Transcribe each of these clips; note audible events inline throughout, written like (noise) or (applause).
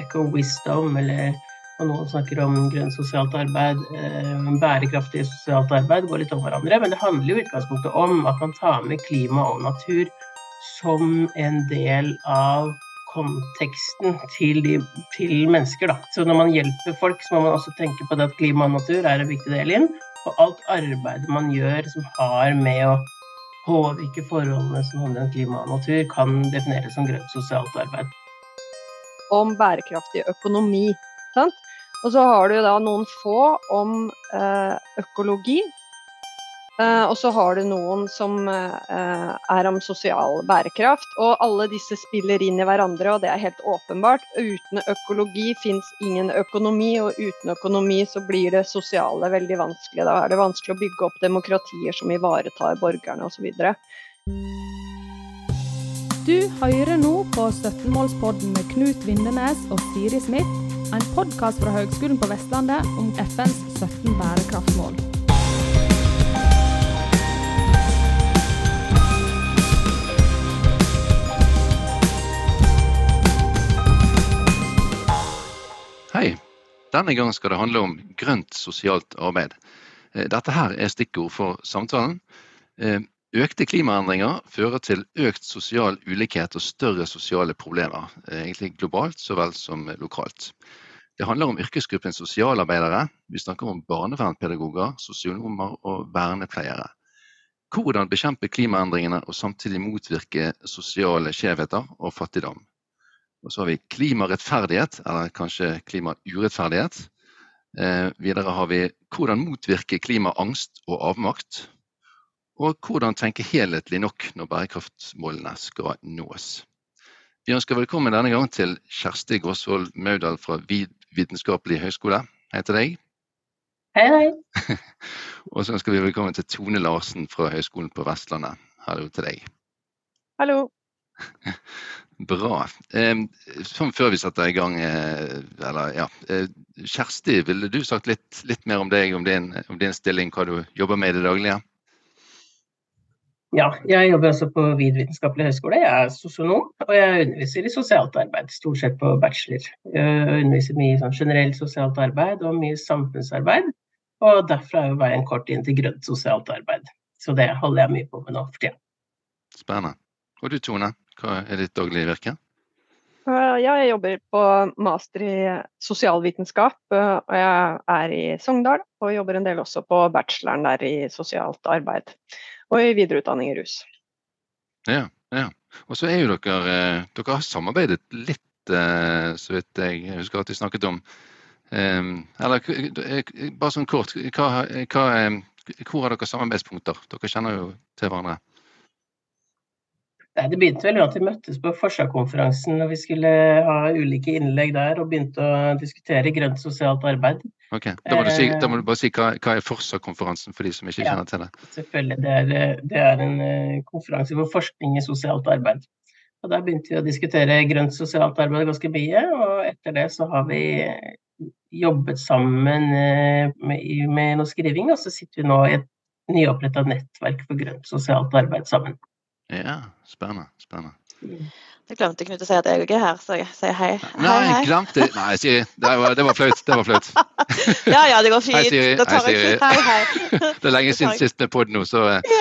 eco-wisdom, eller og noen snakker om grønt sosialt arbeid, eh, bærekraftig sosialt arbeid, går litt om hverandre. Men det handler jo i utgangspunktet om at man tar med klima og natur som en del av konteksten til, de, til mennesker. Da. Så når man hjelper folk, så må man også tenke på det at klima og natur er en viktig del inn. Og alt arbeidet man gjør som har med å påvirke forholdene som handler om klima og natur, kan defineres som grønt sosialt arbeid. Om bærekraftig økonomi. Sant? Og så har du da noen få om eh, økologi. Eh, og så har du noen som eh, er om sosial bærekraft. Og alle disse spiller inn i hverandre, og det er helt åpenbart. Uten økologi fins ingen økonomi, og uten økonomi så blir det sosiale veldig vanskelig. Da er det vanskelig å bygge opp demokratier som ivaretar borgerne osv. Du hører nå på 17-målspodden med Knut Vindenes og Siri Smith en podkast fra Høgskolen på Vestlandet om FNs 17 bærekraftsmål. Hei. Denne gang skal det handle om grønt sosialt arbeid. Eh, dette her er stikkord for samtalen. Økte klimaendringer fører til økt sosial ulikhet og større sosiale problemer, eh, egentlig globalt så vel som lokalt. Det handler om yrkesgruppen sosialarbeidere. Vi snakker om barnevernpedagoger, sosionomer og vernepleiere. Hvordan bekjempe klimaendringene og samtidig motvirke sosiale skjevheter og fattigdom. Og så har vi klimarettferdighet, eller kanskje klimaurettferdighet. Eh, videre har vi hvordan motvirke klimaangst og avmakt. Og hvordan tenke helhetlig nok når bærekraftsmålene skal nås. Vi ønsker velkommen denne gang til Kjersti Gåsvold Maudal fra vitenskapelig høgskole. Hei til deg. Hei, hei. (laughs) og så ønsker vi velkommen til Tone Larsen fra Høgskolen på Vestlandet. Hallo til deg. Hallo. (laughs) Bra. Sånn før vi setter i gang, eh, eller ja. Eh, Kjersti, ville du sagt litt, litt mer om deg, om din, om din, stilling, hva du jobber med i det daglige? Ja, jeg jobber også på Vid vitenskapelig høgskole. Jeg er sosionom, og jeg underviser i sosialt arbeid, stort sett på bachelor. Jeg underviser mye sånn generelt sosialt arbeid og mye samfunnsarbeid. Og derfra er jo veien kort inn til grønt sosialt arbeid. Så det holder jeg mye på med nå for tida. Spennende. Og du Tone, hva er ditt daglige virke? Ja, jeg jobber på master i sosialvitenskap, og jeg er i Sogndal. Og jobber en del også på bacheloren der i sosialt arbeid og i videreutdanning i rus. Ja, ja. Og så er jo dere eh, Dere har samarbeidet litt, eh, så vidt jeg husker at vi snakket om. Eller bare sånn kort, hva, hva, hvor har dere samarbeidspunkter? Dere kjenner jo til hverandre. Det begynte vel med at vi møttes på Forsa-konferansen og vi skulle ha ulike innlegg der og begynte å diskutere grønt sosialt arbeid. Ok, Da må du, si, da må du bare si hva, hva er Forsa-konferansen for de som ikke kjenner til det? Selvfølgelig. Det er, det er en eh, konferanse for forskning i sosialt arbeid. Og Der begynte vi å diskutere grønt sosialt arbeid ganske mye, og etter det så har vi jobbet sammen eh, med, med noe skriving, og så sitter vi nå i et nyoppretta nettverk for grønt sosialt arbeid sammen. Ja, spennende. spennende. Jeg glemte Knut å si at jeg òg er her, så jeg sier hei. Nei, jeg glemte Nei, Siri. Det var, det var flaut. Det var flaut. (laughs) ja ja, det går fint. Hei, Siri. Da tar hei, Siri. Jeg, hei, hei. (laughs) det er lenge siden sist med pod nå, så eh,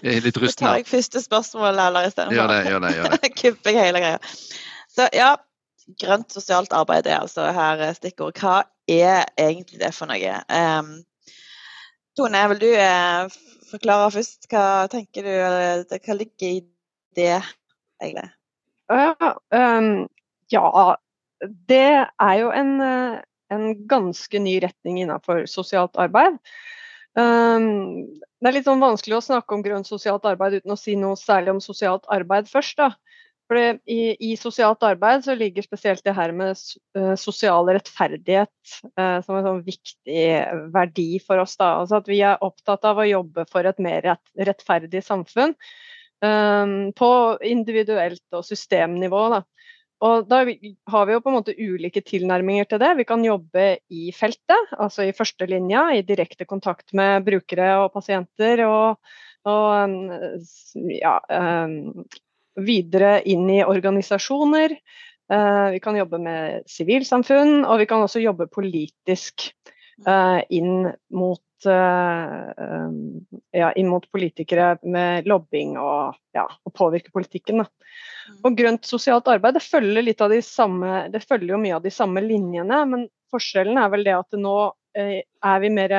jeg er litt rusten. Da tar jeg første spørsmål eller istedenfor. Gjør det, gjør det. gjør det. (laughs) Kupper jeg hele greia. Så ja, grønt sosialt arbeid er altså her eh, stikkord. Hva er egentlig det for noe? Um, Tone, vil du eh, forklare først? Hva tenker du, hva ligger i det, egentlig? Ja, um, ja det er jo en, en, ganske ny retning innenfor sosialt arbeid. Um, det er litt sånn vanskelig å snakke om grønt sosialt arbeid uten å si noe særlig om sosialt arbeid først. da. Fordi i, i, sosialt arbeid så ligger spesielt det her med uh, sosial rettferdighet uh, som en sånn viktig verdi for oss. da. Altså At vi er opptatt av å jobbe for et mer rett, rettferdig samfunn. Um, på individuelt og systemnivå. Da. Og da har vi jo på en måte ulike tilnærminger til det. Vi kan jobbe i feltet, altså i førstelinja, i direkte kontakt med brukere og pasienter. Og, og ja, um, videre inn i organisasjoner. Uh, vi kan jobbe med sivilsamfunn, og vi kan også jobbe politisk uh, inn mot ja, inn mot politikere med lobbing og, ja, og påvirke politikken. Da. Mm. Og grønt sosialt arbeid det følger, litt av de samme, det følger jo mye av de samme linjene, men forskjellen er vel det at nå eh, er vi mer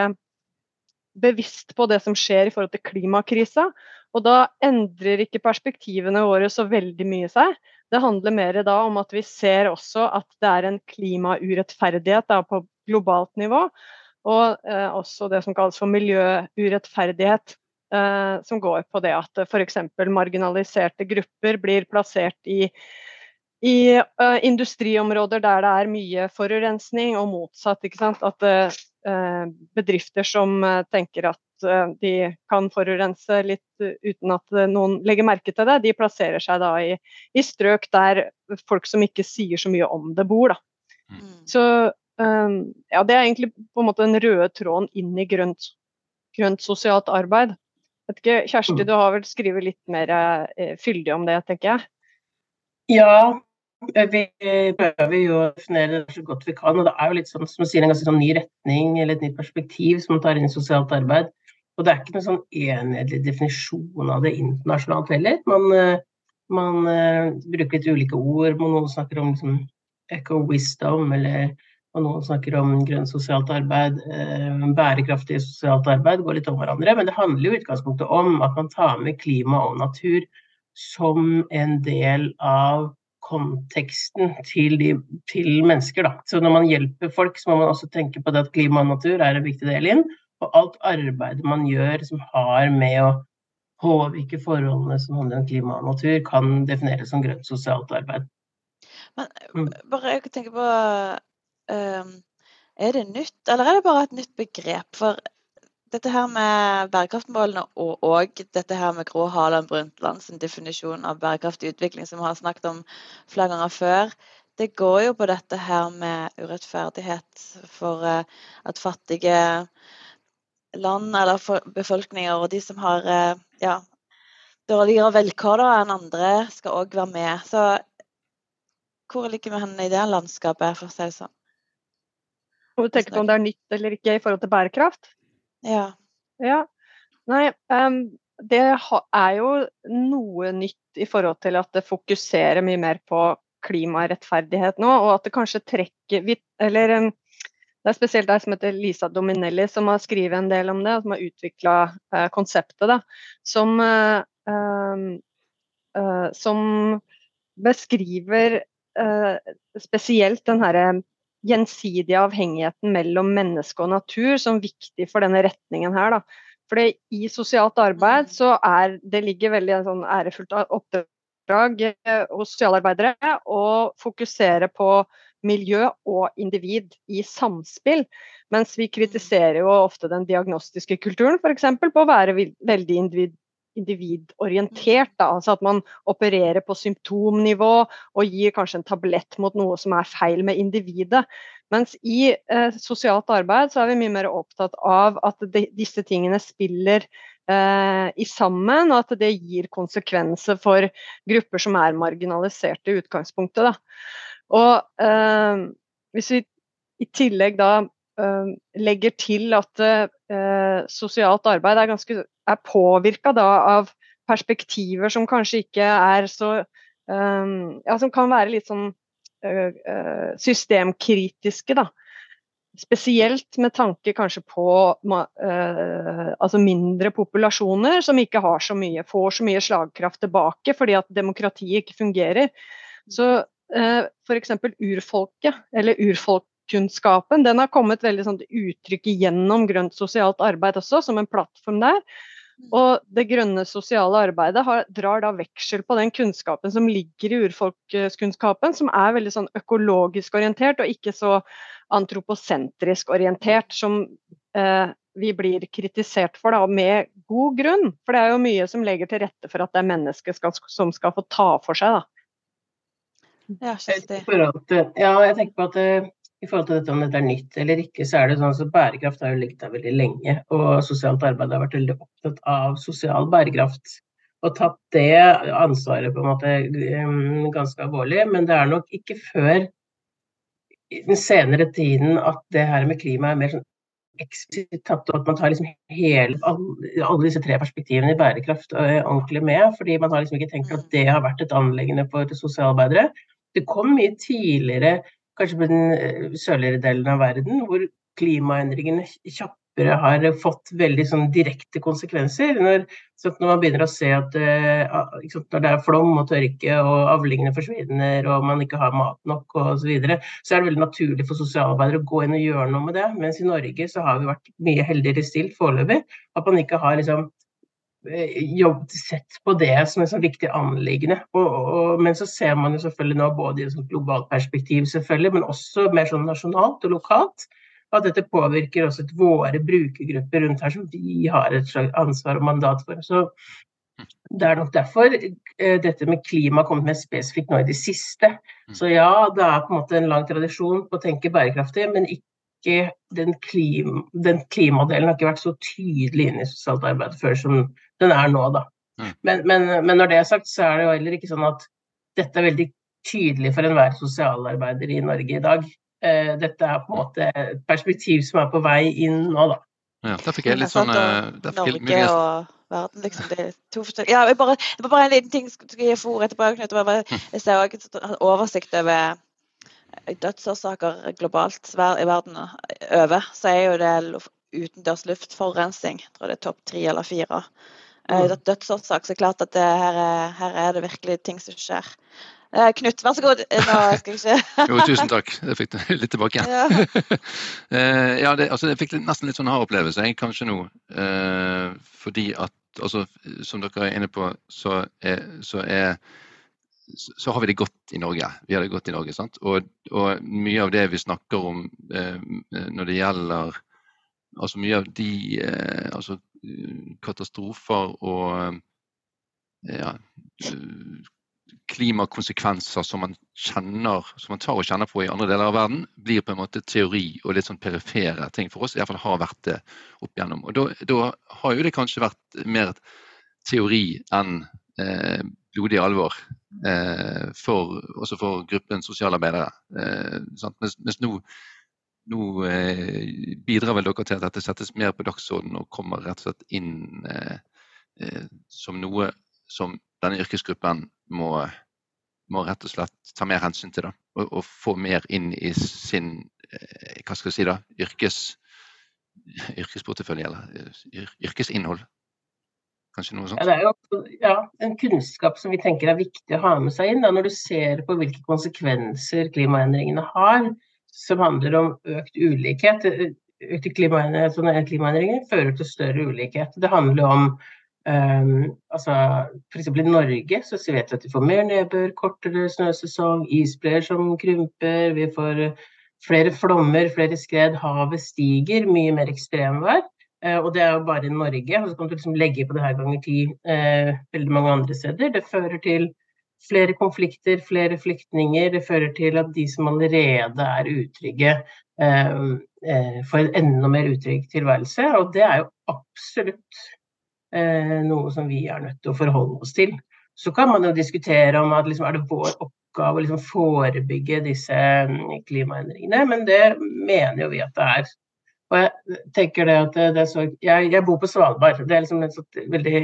bevisst på det som skjer i forhold til klimakrisa. Og da endrer ikke perspektivene våre så veldig mye seg. Det handler mer da om at vi ser også at det er en klimaurettferdighet da, på globalt nivå. Og eh, også det som kalles for miljøurettferdighet. Eh, som går på det at f.eks. marginaliserte grupper blir plassert i, i eh, industriområder der det er mye forurensning, og motsatt. At uh, bedrifter som uh, tenker at de kan forurense litt uten at noen legger merke til det, de plasserer seg da i, i strøk der folk som ikke sier så mye om det, bor. Da. Mm. Så Um, ja, det er egentlig på en måte den røde tråden inn i grønt, grønt sosialt arbeid. Vet ikke, Kjersti, mm. du har vel skrevet litt mer eh, fyldig om det, tenker jeg? Ja, vi prøver jo å definere det så godt vi kan. og Det er jo litt sånn, som sier, en ganske sånn ny retning eller et nytt perspektiv som tar inn i sosialt arbeid. Og det er ikke noen sånn enhetlig definisjon av det internasjonalt heller. Man, eh, man uh, bruker litt ulike ord. Noen snakker om liksom, eco-wisdom eller noen snakker om grønt sosialt arbeid, uh, bærekraftig sosialt arbeid, går litt om hverandre. Men det handler jo i utgangspunktet om at man tar med klima og natur som en del av konteksten til, de, til mennesker. Da. Så når man hjelper folk, så må man også tenke på det at klima og natur er en viktig del inn. Og alt arbeidet man gjør som har med å påvirke forholdene som handler om klima og natur, kan defineres som grønt sosialt arbeid. Men mm. bare jeg tenker på Ehm, er det nytt, eller er det bare et nytt begrep? For dette her med bærekraftmålene og, og dette her med Gro Harland Brundtland sin definisjon av bærekraftig utvikling, som vi har snakket om flere ganger før, det går jo på dette her med urettferdighet for uh, at fattige land eller befolkninger og de som har uh, ja, dårligere vilkår enn andre, skal òg være med. Så hvor ligger vi hen i det landskapet, for å si det sånn? Og du tenker på om det er nytt eller ikke i forhold til bærekraft? Ja. ja. Nei, um, det er jo noe nytt i forhold til at det fokuserer mye mer på klimarettferdighet nå, og at det kanskje trekker Eller um, det er spesielt ei som heter Lisa Dominelli som har skrevet en del om det, og som har utvikla uh, konseptet. da, Som, uh, uh, som beskriver spesielt den herre gjensidige avhengigheten mellom menneske og natur som viktig for denne retningen her. Da. For i sosialt arbeid mm. så er det ligger veldig en sånn ærefullt oppdrag eh, hos sosialarbeidere å fokusere på miljø og individ i samspill. Mens vi kritiserer jo ofte den diagnostiske kulturen f.eks. på å være veldig individ individorientert. Da. Altså at man opererer på symptomnivå og gir kanskje en tablett mot noe som er feil med individet. Mens i eh, sosialt arbeid så er vi mye mer opptatt av at de, disse tingene spiller eh, i sammen, og at det gir konsekvenser for grupper som er marginaliserte i utgangspunktet. Da. Og eh, hvis vi i tillegg da eh, legger til at eh, sosialt arbeid er ganske er påvirka av perspektiver som kanskje ikke er så um, Ja, som kan være litt sånn uh, uh, systemkritiske, da. Spesielt med tanke kanskje på altså mindre populasjoner som ikke har så mye, får så mye slagkraft tilbake fordi at demokratiet ikke fungerer. Så f.eks. urfolket, eller urfolkkunnskapen, den har kommet veldig sånn til uttrykk gjennom grønt sosialt arbeid også, som en plattform der. Og det grønne sosiale arbeidet har, drar da veksel på den kunnskapen som ligger i urfolkskunnskapen, som er veldig sånn økologisk orientert og ikke så antroposentrisk orientert som eh, vi blir kritisert for, da, med god grunn. For det er jo mye som legger til rette for at det er mennesket som skal få ta for seg. Da. Ja, ja, jeg tenker på at eh, i forhold til dette om dette er nytt eller ikke, så er det sånn at bærekraft har jo ligget der veldig lenge. Og sosialt arbeid har vært veldig opptatt av sosial bærekraft. og tatt det ansvaret på en måte um, ganske alvorlig. Men det er nok ikke før i den senere tiden at det her med klima er mer sånn eksplisitt tatt opp. Man tar liksom hele, alle disse tre perspektivene i bærekraft uh, ordentlig med. Fordi man har liksom ikke tenkt at det har vært et anleggende for sosialarbeidere. Det kom mye tidligere, kanskje på den uh, sørligere delen av verden, hvor klimaendringene kjappere har fått veldig sånn direkte konsekvenser. Når, når, man begynner å se at uh, når det er flom og tørke og avlingene forsvinner og man ikke har mat nok osv., så, videre, så er det veldig naturlig for sosialarbeidere å gå inn og gjøre noe med det. Mens i Norge så har vi vært mye heldigere stilt foreløpig. At man ikke har liksom eh, jobbet sett på det som et sånn viktig anliggende. Og, og, men så ser man jo selvfølgelig nå både i et globalt perspektiv, selvfølgelig, men også mer sånn nasjonalt og lokalt at dette påvirker også våre brukergrupper rundt her som vi har et slags ansvar og mandat for. Så det er nok derfor eh, dette med klima har kommet med spesifikt nå i det siste. Mm. Så ja, det er på en måte en lang tradisjon på å tenke bærekraftig, men ikke den, klima, den klimadelen har ikke vært så tydelig inn i sosialt arbeid før som den er nå, da. Mm. Men, men, men, når det er sagt, så er det jo heller ikke sånn at dette er veldig tydelig for enhver sosialarbeider i Norge i dag. Eh, dette er på en måte et perspektiv som er på vei inn nå, da. Ja, der fikk jeg litt sånn eh, Norge og verden, liksom. Det er to forskjellige Ja, bare, det var bare en liten ting skal gi for etterpå, Knut. Jeg ser en oversikt over dødsårsaker globalt i verden over, så er jo det utendørs luftforurensning. Jeg tror det er topp tre eller fire. Mm. Dødsårsak, så klart at det, her, er, her er det virkelig ting som skjer. Eh, Knut, vær så god. Nå skal jeg ikke (laughs) Jo, tusen takk. Jeg fikk det litt tilbake igjen. Ja, (laughs) eh, ja det, altså, jeg fikk nesten litt sånn hard opplevelse, jeg, kanskje nå. Eh, fordi at, altså, som dere er inne på, så er, så er så har vi det godt i Norge. Vi har det godt i Norge, sant? Og, og mye av det vi snakker om eh, når det gjelder altså mye av de eh, altså, katastrofer og ja, klimakonsekvenser som man kjenner, som man tar og kjenner på i andre deler av verden, blir på en måte teori og litt sånn perifere ting for oss. Iallfall har vært det opp igjennom. Og da, har jo det kanskje vært mer teori enn eh, blodig alvor. Eh, for, også for gruppen sosialarbeidere. Eh, mens, mens, nå, nå eh, bidrar vel dere til at dette settes mer på dagsordenen og kommer rett og slett inn eh, eh, som noe som denne yrkesgruppen må, må, rett og slett ta mer hensyn til. Da, og, og, få mer inn i sin eh, hva skal jeg si da, yrkes, yrkesportefølje, eller yr, yrkesinnhold. Kanskje noe sånt? Ja, det er jo ja, en kunnskap som vi tenker er viktig å ha med seg inn. Da, når du ser på hvilke konsekvenser klimaendringene har, som handler om økt ulikhet. Økte klimaendringer fører til større ulikhet. Det handler om Um, altså, F.eks. i Norge så vet vi at vi får mer nedbør, kortere snøsesong, isbreer som krymper, vi får flere flommer, flere skred, havet stiger, mye mer ekstremvær. Uh, og det er jo bare i Norge. og Så kan du liksom legge på det her ganger ti eh, veldig mange andre steder. Det fører til flere konflikter, flere flyktninger. Det fører til at de som allerede er utrygge, uh, får en enda mer utrygg tilværelse. Og det er jo absolutt Eh, noe som vi er nødt til å forholde oss til. Så kan man jo diskutere om at liksom, er det vår oppgave å liksom forebygge disse mm, klimaendringene, men det mener jo vi at det er. Og jeg tenker det at det så, jeg, jeg, bor på Svalbard. Det er liksom et veldig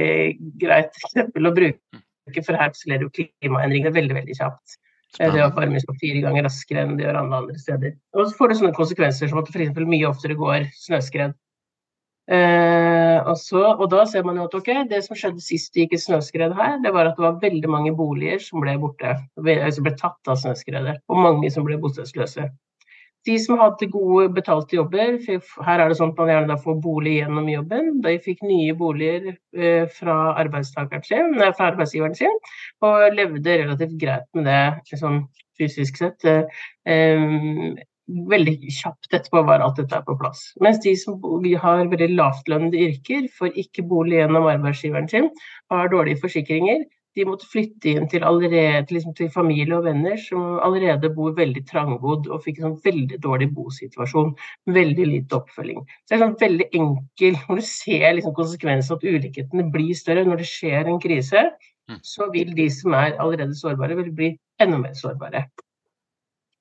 greit eksempel å bruke, for her skjer jo klimaendringene veldig veldig kjapt. Det har varmes opp fire ganger raskere enn det gjør alle andre steder. Og så får det sånne konsekvenser som at det f.eks. mye oftere går snøskred Eh, og, så, og, da ser man jo at ok, det som skjedde sist det gikk i snøskred her, det var at det var veldig mange boliger som ble borte, som ble tatt av snøskredet, og mange som ble bostedsløse. De som hadde gode betalte jobber, her er det sånn at man gjerne får bolig gjennom jobben. De fikk nye boliger eh, fra, sin, fra arbeidsgiveren sin, og levde relativt greit med det liksom, fysisk sett. Eh, veldig kjapt etterpå var alt dette på plass. Mens de som har veldig lavtlønnede yrker, får ikke bolig gjennom arbeidsgiveren sin, har dårlige forsikringer, de måtte flytte inn til, allerede, liksom til familie og venner som allerede bor veldig trangbodd og fikk en sånn veldig dårlig bosituasjon. Veldig lite oppfølging. Så det er sånn veldig enkel, Når du ser liksom konsekvensen at ulikhetene blir større når det skjer en krise, mm. så vil de som er allerede sårbare, vil bli enda mer sårbare.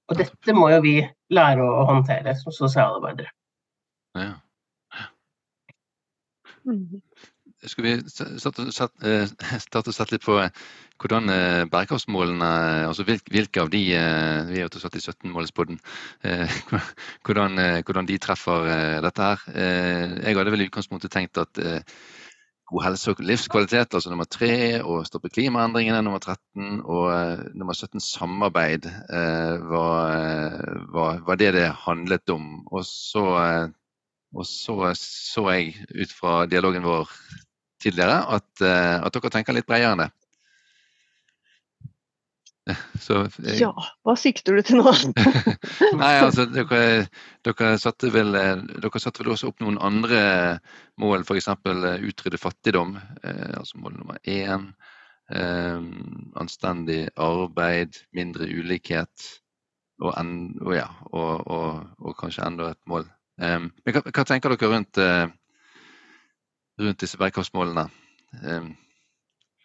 Og dette må jo vi lære å håndtere som sosialarbeidere. Ja. Mm. Skal vi satt (laughs) starte å sette litt på eh, hvordan eh, bærekraftsmålene altså Hvilke av de vi er satt i 17-målspodden, (laughs) hvordan, hvordan, de treffer dette her. Jeg hadde vel i utgangspunktet tenkt at god helse og livskvalitet, altså nummer tre, og stoppe klimaendringene, nummer 13, og nummer 17, samarbeid, var, var, var det det handlet om. Og så og så så jeg ut fra dialogen vår tidligere at, eh, at dere tenker litt bredere enn det. (laughs) Jeg... Ja, hva sikter du til nå? (laughs) Nei, altså, dere, dere, satte vel, dere satte vel også opp noen andre mål, f.eks. utrydde fattigdom, eh, altså mål nummer én. Eh, anstendig arbeid, mindre ulikhet og, en, og, ja, og, og kanskje enda et mål Eh, men hva, hva, tenker dere rundt, uh, rundt disse bærekraftsmålene? Um.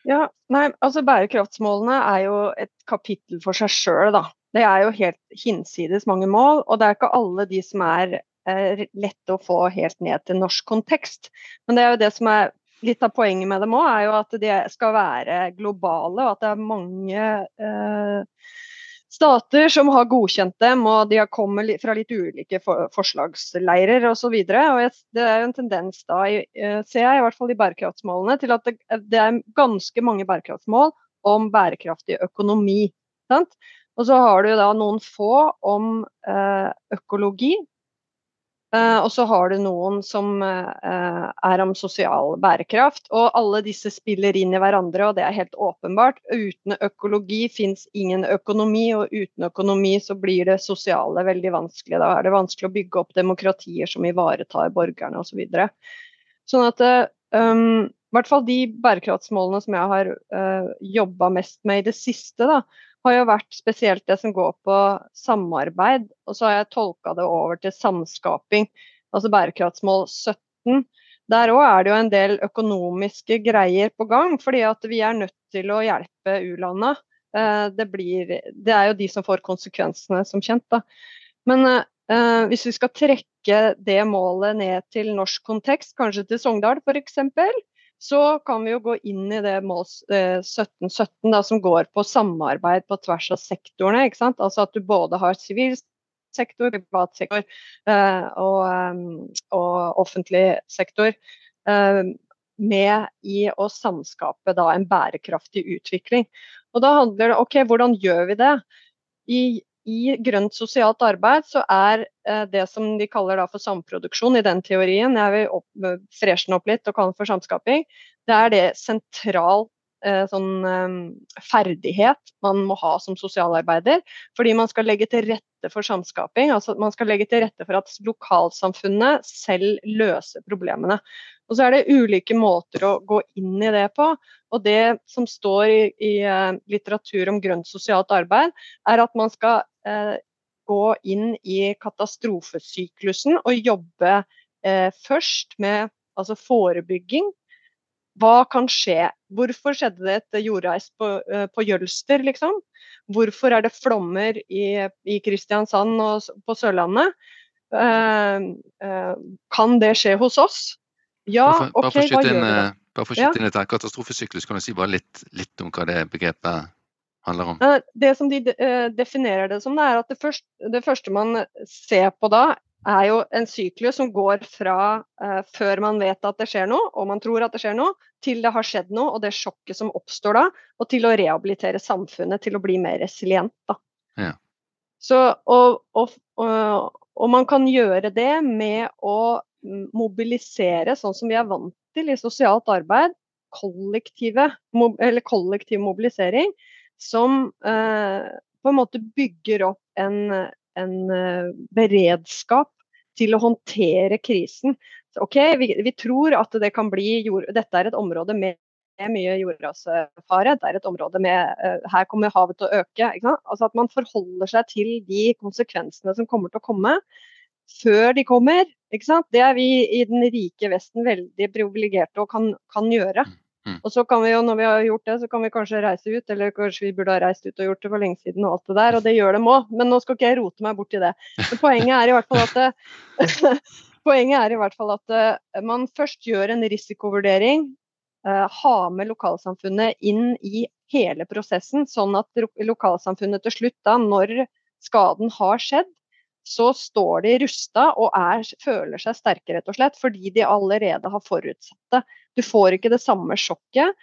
Ja, nei, altså Bærekraftsmålene er jo et kapittel for seg sjøl. Det er jo helt hinsides mange mål, og det er ikke alle de som er er lette å få helt ned til norsk kontekst. Men det er jo det som er litt av poenget med dem òg, er jo at de skal være globale, og at det er mange eh, stater som har godkjent dem, og de har kommet fra litt ulike forslagsleirer osv. Det er jo en tendens da, eh, ser jeg i hvert fall i bærekraftsmålene, til at det, er ganske mange bærekraftsmål om bærekraftig økonomi. Sant? Og så har du da noen få om eh, økologi, og så har du noen som uh, er om sosial bærekraft. Og alle disse spiller inn i hverandre, og det er helt åpenbart. Uten økologi fins ingen økonomi, og uten økonomi så blir det sosiale veldig vanskelig. Da er det vanskelig å bygge opp demokratier som ivaretar borgerne osv. Så videre. sånn at um, i hvert fall de bærekraftsmålene som jeg har uh, jobba mest med i det siste, da, har jo vært spesielt det som går på samarbeid. Og så har jeg tolka det over til samskaping, altså bærekraftsmål 17. Der òg er det jo en del økonomiske greier på gang, fordi at vi er nødt til å hjelpe u-landa. Det, det, det, er jo de som får konsekvensene, som kjent. Da. Men eh, hvis vi skal trekke det målet ned til norsk kontekst, kanskje til Sogndal f.eks., så kan vi jo gå inn i det mål 1717 da, som går på samarbeid på tvers av sektorene. ikke sant? Altså at du både har sivil sektor, privat sektor uh, og, um, og, offentlig sektor med i å samskape da en bærekraftig utvikling. Og da handler det OK, hvordan gjør vi det? I i grønt sosialt arbeid så er eh, det som de kaller for samproduksjon, i den teorien, jeg vil opp, eh, freshe den opp litt og kalle den for samskaping, det er det sentral eh, sånn ferdighet man må ha som sosialarbeider. Fordi man skal legge til rette for samskaping. altså Man skal legge til rette for at lokalsamfunnet selv løser problemene. Og så er det ulike måter å gå inn i det på. Og det som står i, i litteratur om grønt sosialt arbeid, er at man skal eh, gå inn i katastrofesyklusen og jobbe eh, først med altså forebygging. Hva kan skje? Hvorfor skjedde det et jordreis på, eh, på Jølster, liksom? Hvorfor er det flommer i, i Kristiansand og på Sørlandet? Eh, eh, kan det skje hos oss? Ja, OK, hva gjør vi da? Bare for å skyte inn litt her, Katastrofesyklus, kan du si bare litt, litt om hva det begrepet handler om? Det som de eh, definerer det som, er at det første, det første, man ser på da, er jo en syklus som går fra uh, før man vet at det skjer noe, og man tror at det skjer noe, til det har skjedd noe, og det sjokket som oppstår da, og til å rehabilitere samfunnet til å bli mer resilient. da. Ja. Så, og, og, og, og, man kan gjøre det med å mobilisere, sånn som vi er vant til i sosialt arbeid, kollektiv mobilisering som eh, på en måte bygger opp en, en eh, beredskap til å håndtere krisen. Ok, vi, vi, tror at det kan bli jord, Dette er et område med mye jordrasfare. Det er et område med uh, Her kommer havet til å øke. Altså At man forholder seg til de konsekvensene som kommer til å komme, før de kommer. Det er vi i den rike Vesten veldig privilegerte og kan, kan gjøre. Mm. Og så kan vi jo, når vi har gjort det, så kan vi kanskje reise ut, eller kanskje vi burde ha reist ut og gjort det for lenge siden og alt det der, og det gjør dem òg. Men nå skal ikke jeg rote meg bort i det. Men poenget er i hvert fall at (laughs) Poenget er i hvert fall at uh, man først gjør en risikovurdering. Uh, ha med lokalsamfunnet inn i hele prosessen, sånn at lokalsamfunnet til slutt, da, når skaden har skjedd, så står de rusta og er, føler seg sterke, rett og slett, fordi de allerede har forutsett det. Du får ikke det samme sjokket,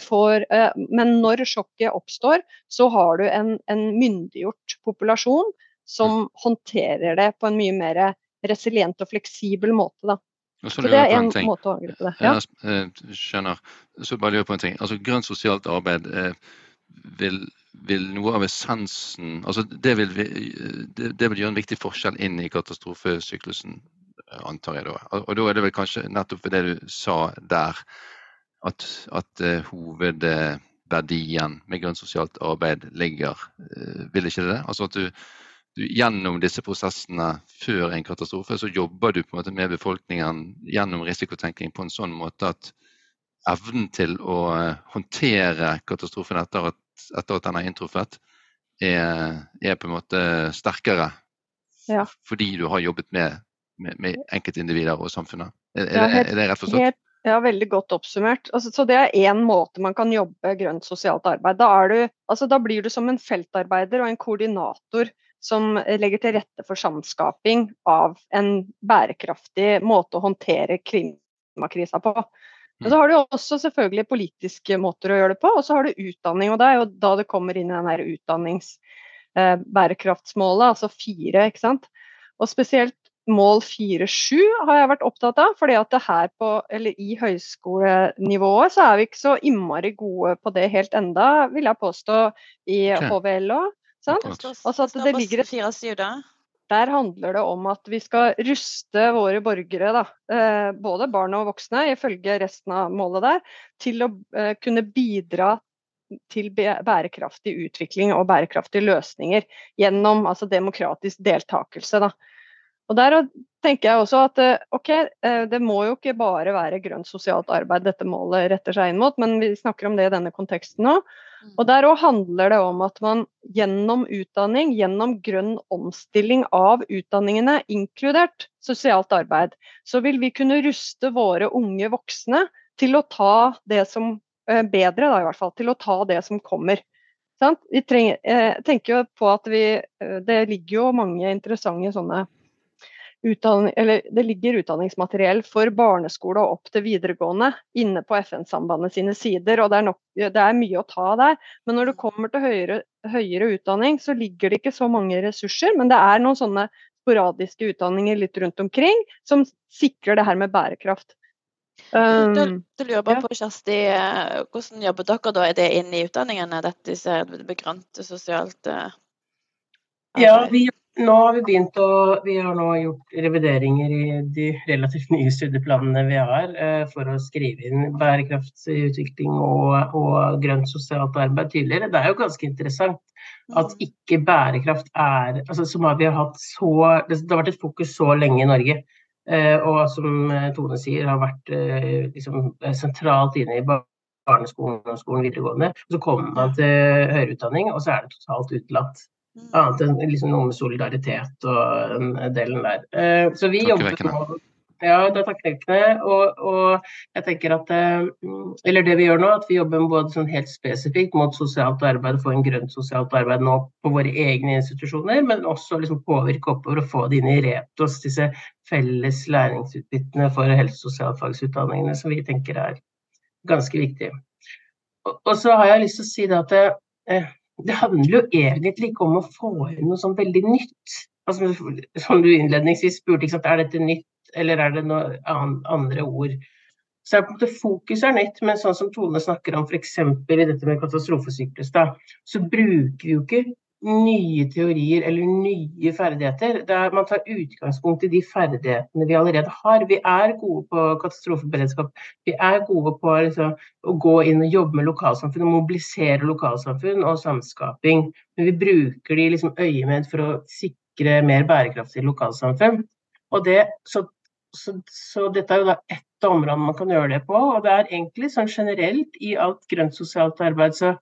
får, uh, men når sjokket oppstår, så har du en, en myndiggjort populasjon som håndterer det på en mye mer resilient og fleksibel måte. da. Så det er en, en måte å angripe det. Ja. Jeg eh, skjønner. Så bare lurer på en ting. Altså Grønt sosialt arbeid eh, vil, vil, noe av essensen altså det vil, det, vil, gjøre en viktig forskjell inn i katastrofesyklusen, antar jeg da. Og da er det vel kanskje nettopp det du sa der, at, at uh, hovedverdien med grønt sosialt arbeid ligger. Uh, vil ikke det det? Altså at du du, gjennom disse prosessene før en katastrofe, så jobber du på en måte med befolkningen gjennom risikotenking på en sånn måte at evnen til å eh, håndtere katastrofen etter at, etter at den har inntruffet, er, er, på en måte sterkere. Ja. Fordi du har jobbet med, med, med enkeltindivider og samfunnet. Er, er, det, er det rett forstått? Helt, ja, veldig godt oppsummert. Altså, så Det er én måte man kan jobbe grønt sosialt arbeid. Da, du, altså, da, blir du som en feltarbeider og en koordinator som legger til rette for samskaping av en bærekraftig måte å håndtere klimakrisa på. Men så har du også selvfølgelig politiske måter å gjøre det på, og så har du utdanning. og Det er jo da det kommer inn i den utdanningsbærekraftsmålet, eh, altså fire. ikke sant? Og spesielt mål 4-7 har jeg vært opptatt av. fordi at det her på, eller i høyskolenivået så er vi ikke så innmari gode på det helt enda, vil jeg påstå, i HVL òg. Altså at det ligger et der handler det om at vi skal ruste våre borgere, da, eh, både barn og voksne, ifølge resten av målet der, til å eh, kunne bidra til bærekraftig utvikling og bærekraftige løsninger gjennom altså, demokratisk deltakelse. Da. Og Der tenker jeg også at eh, ok, det må jo ikke bare være grønt sosialt arbeid dette målet retter seg inn mot, men vi snakker om det i denne konteksten nå. Og Der òg handler det om at man gjennom utdanning, gjennom grønn omstilling av utdanningene, inkludert sosialt arbeid, så vil vi kunne ruste våre unge voksne til å ta det som eh, bedre, da i hvert fall, til å ta det som kommer. Vi trenger, eh, tenker jo på at vi, eh, Det ligger jo mange interessante sånne det ligger utdanningsmateriell for barneskole og opp til videregående inne på FN-sambandet sine sider. og det er, nok, det er, mye å ta der. Men når det kommer til høyere, høyere, utdanning, så ligger det ikke så mange ressurser. Men det er noen sånne sporadiske utdanninger litt rundt omkring som sikrer det her med bærekraft. Um, du, du, lurer bare ja. på, Kjersti, eh, hvordan jobber dere da? Er det inne i utdanningene, dette begrønte sosialt uh, Ja, vi nå har vi begynt å Vi har nå gjort revideringer i de relativt nye studieplanene vi har eh, for å skrive inn bærekraftsutvikling og, og grønt sosialt arbeid tidligere. Det er jo ganske interessant at mm. ikke bærekraft er altså Som vi har hatt så Det har vært et fokus så lenge i Norge. Eh, og som eh, Tone sier, har vært liksom, sentralt inne i barneskolen og skolen videregående. Så kommer man til høyere utdanning, og så er det totalt utelatt. Annet enn liksom noe med solidaritet og den delen der. Eh, så vi jobber nå ja, det er tankevekkende. Og, og, jeg tenker at eh, Eller det vi gjør nå, at vi jobber både sånn helt spesifikt mot sosialt arbeid, få en grønt sosialt arbeid nå på våre egne institusjoner, men også liksom påvirke oppover og få det inn i Retos, disse felles læringsutbyttene for helse- og sosialfagsutdanningene, som vi tenker er ganske viktige. Og, og så har jeg lyst til å si det at det, eh, det handler jo egentlig ikke om å få inn noe sånn veldig nytt. Altså, som du innledningsvis spurte, er dette nytt, eller er det noen andre ord? Så er på en måte Fokuset er nytt, men sånn som Tone snakker om f.eks. i dette med katastrofesyklus, så bruker vi jo ikke nye teorier eller nye ferdigheter. Der man tar utgangspunkt i de ferdighetene vi allerede har. Vi er gode på katastrofeberedskap. Vi er gode på liksom, å gå inn og jobbe med lokalsamfunn og mobilisere lokalsamfunn og samskaping. Men vi bruker de liksom øyemed for å sikre mer bærekraftige lokalsamfunn. Og det, så, så, så, dette er jo da ett område man kan gjøre det på. Og det er egentlig sånn generelt i alt grønt sosialt arbeid så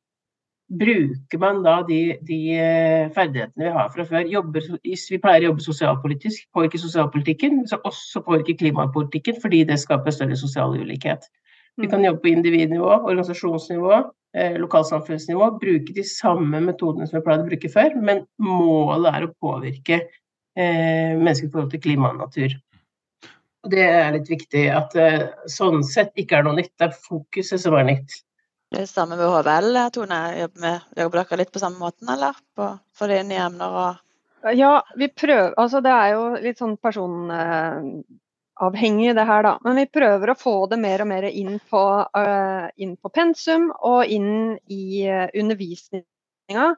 bruker man da de, de, eh, ferdighetene vi har fra før. Jobber, hvis vi pleier å jobbe sosialpolitisk, påvirker sosialpolitikken, så også påvirker klimapolitikken, fordi det skaper større sosial ulikhet. Vi kan mm. jobbe på individnivå, organisasjonsnivå, eh, lokalsamfunnsnivå. Bruke de samme metodene som vi pleide å bruke før, men målet er å påvirke eh, mennesker i forhold til klima og natur. Det er litt viktig at eh, sånn sett ikke er noe nytt, det er fokuset som er nytt. Det samme med HVL, Tone. Jobber, jobber dere litt på samme måten, eller? På, for det nye emner og Ja, vi prøver Altså det er jo litt sånn personavhengig det her, da. Men vi prøver å få det mer og mer inn på, uh, inn på pensum og inn i uh, undervisninga.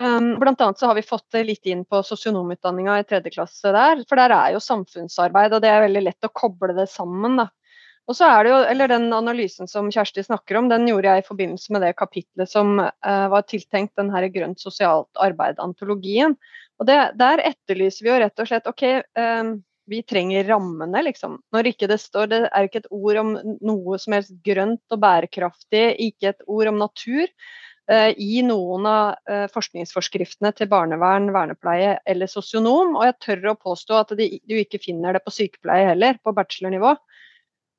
Um, blant annet så har vi fått det litt inn på sosionomutdanninga i tredje klasse der. For der er jo samfunnsarbeid, og det er veldig lett å koble det sammen. da. Og så er det jo, eller Den analysen som Kjersti snakker om, den gjorde jeg i forbindelse med det kapitlet som uh, var tiltenkt den her grønt sosialt arbeid-antologien. Og det, Der etterlyser vi jo rett og slett OK, um, vi trenger rammene, liksom. Når ikke det står Det er ikke et ord om noe som helst grønt og bærekraftig, ikke et ord om natur. Uh, I noen av forskningsforskriftene til barnevern, vernepleie eller sosionom. Og jeg tør å påstå at de, du ikke finner det på sykepleie heller, på bachelornivå.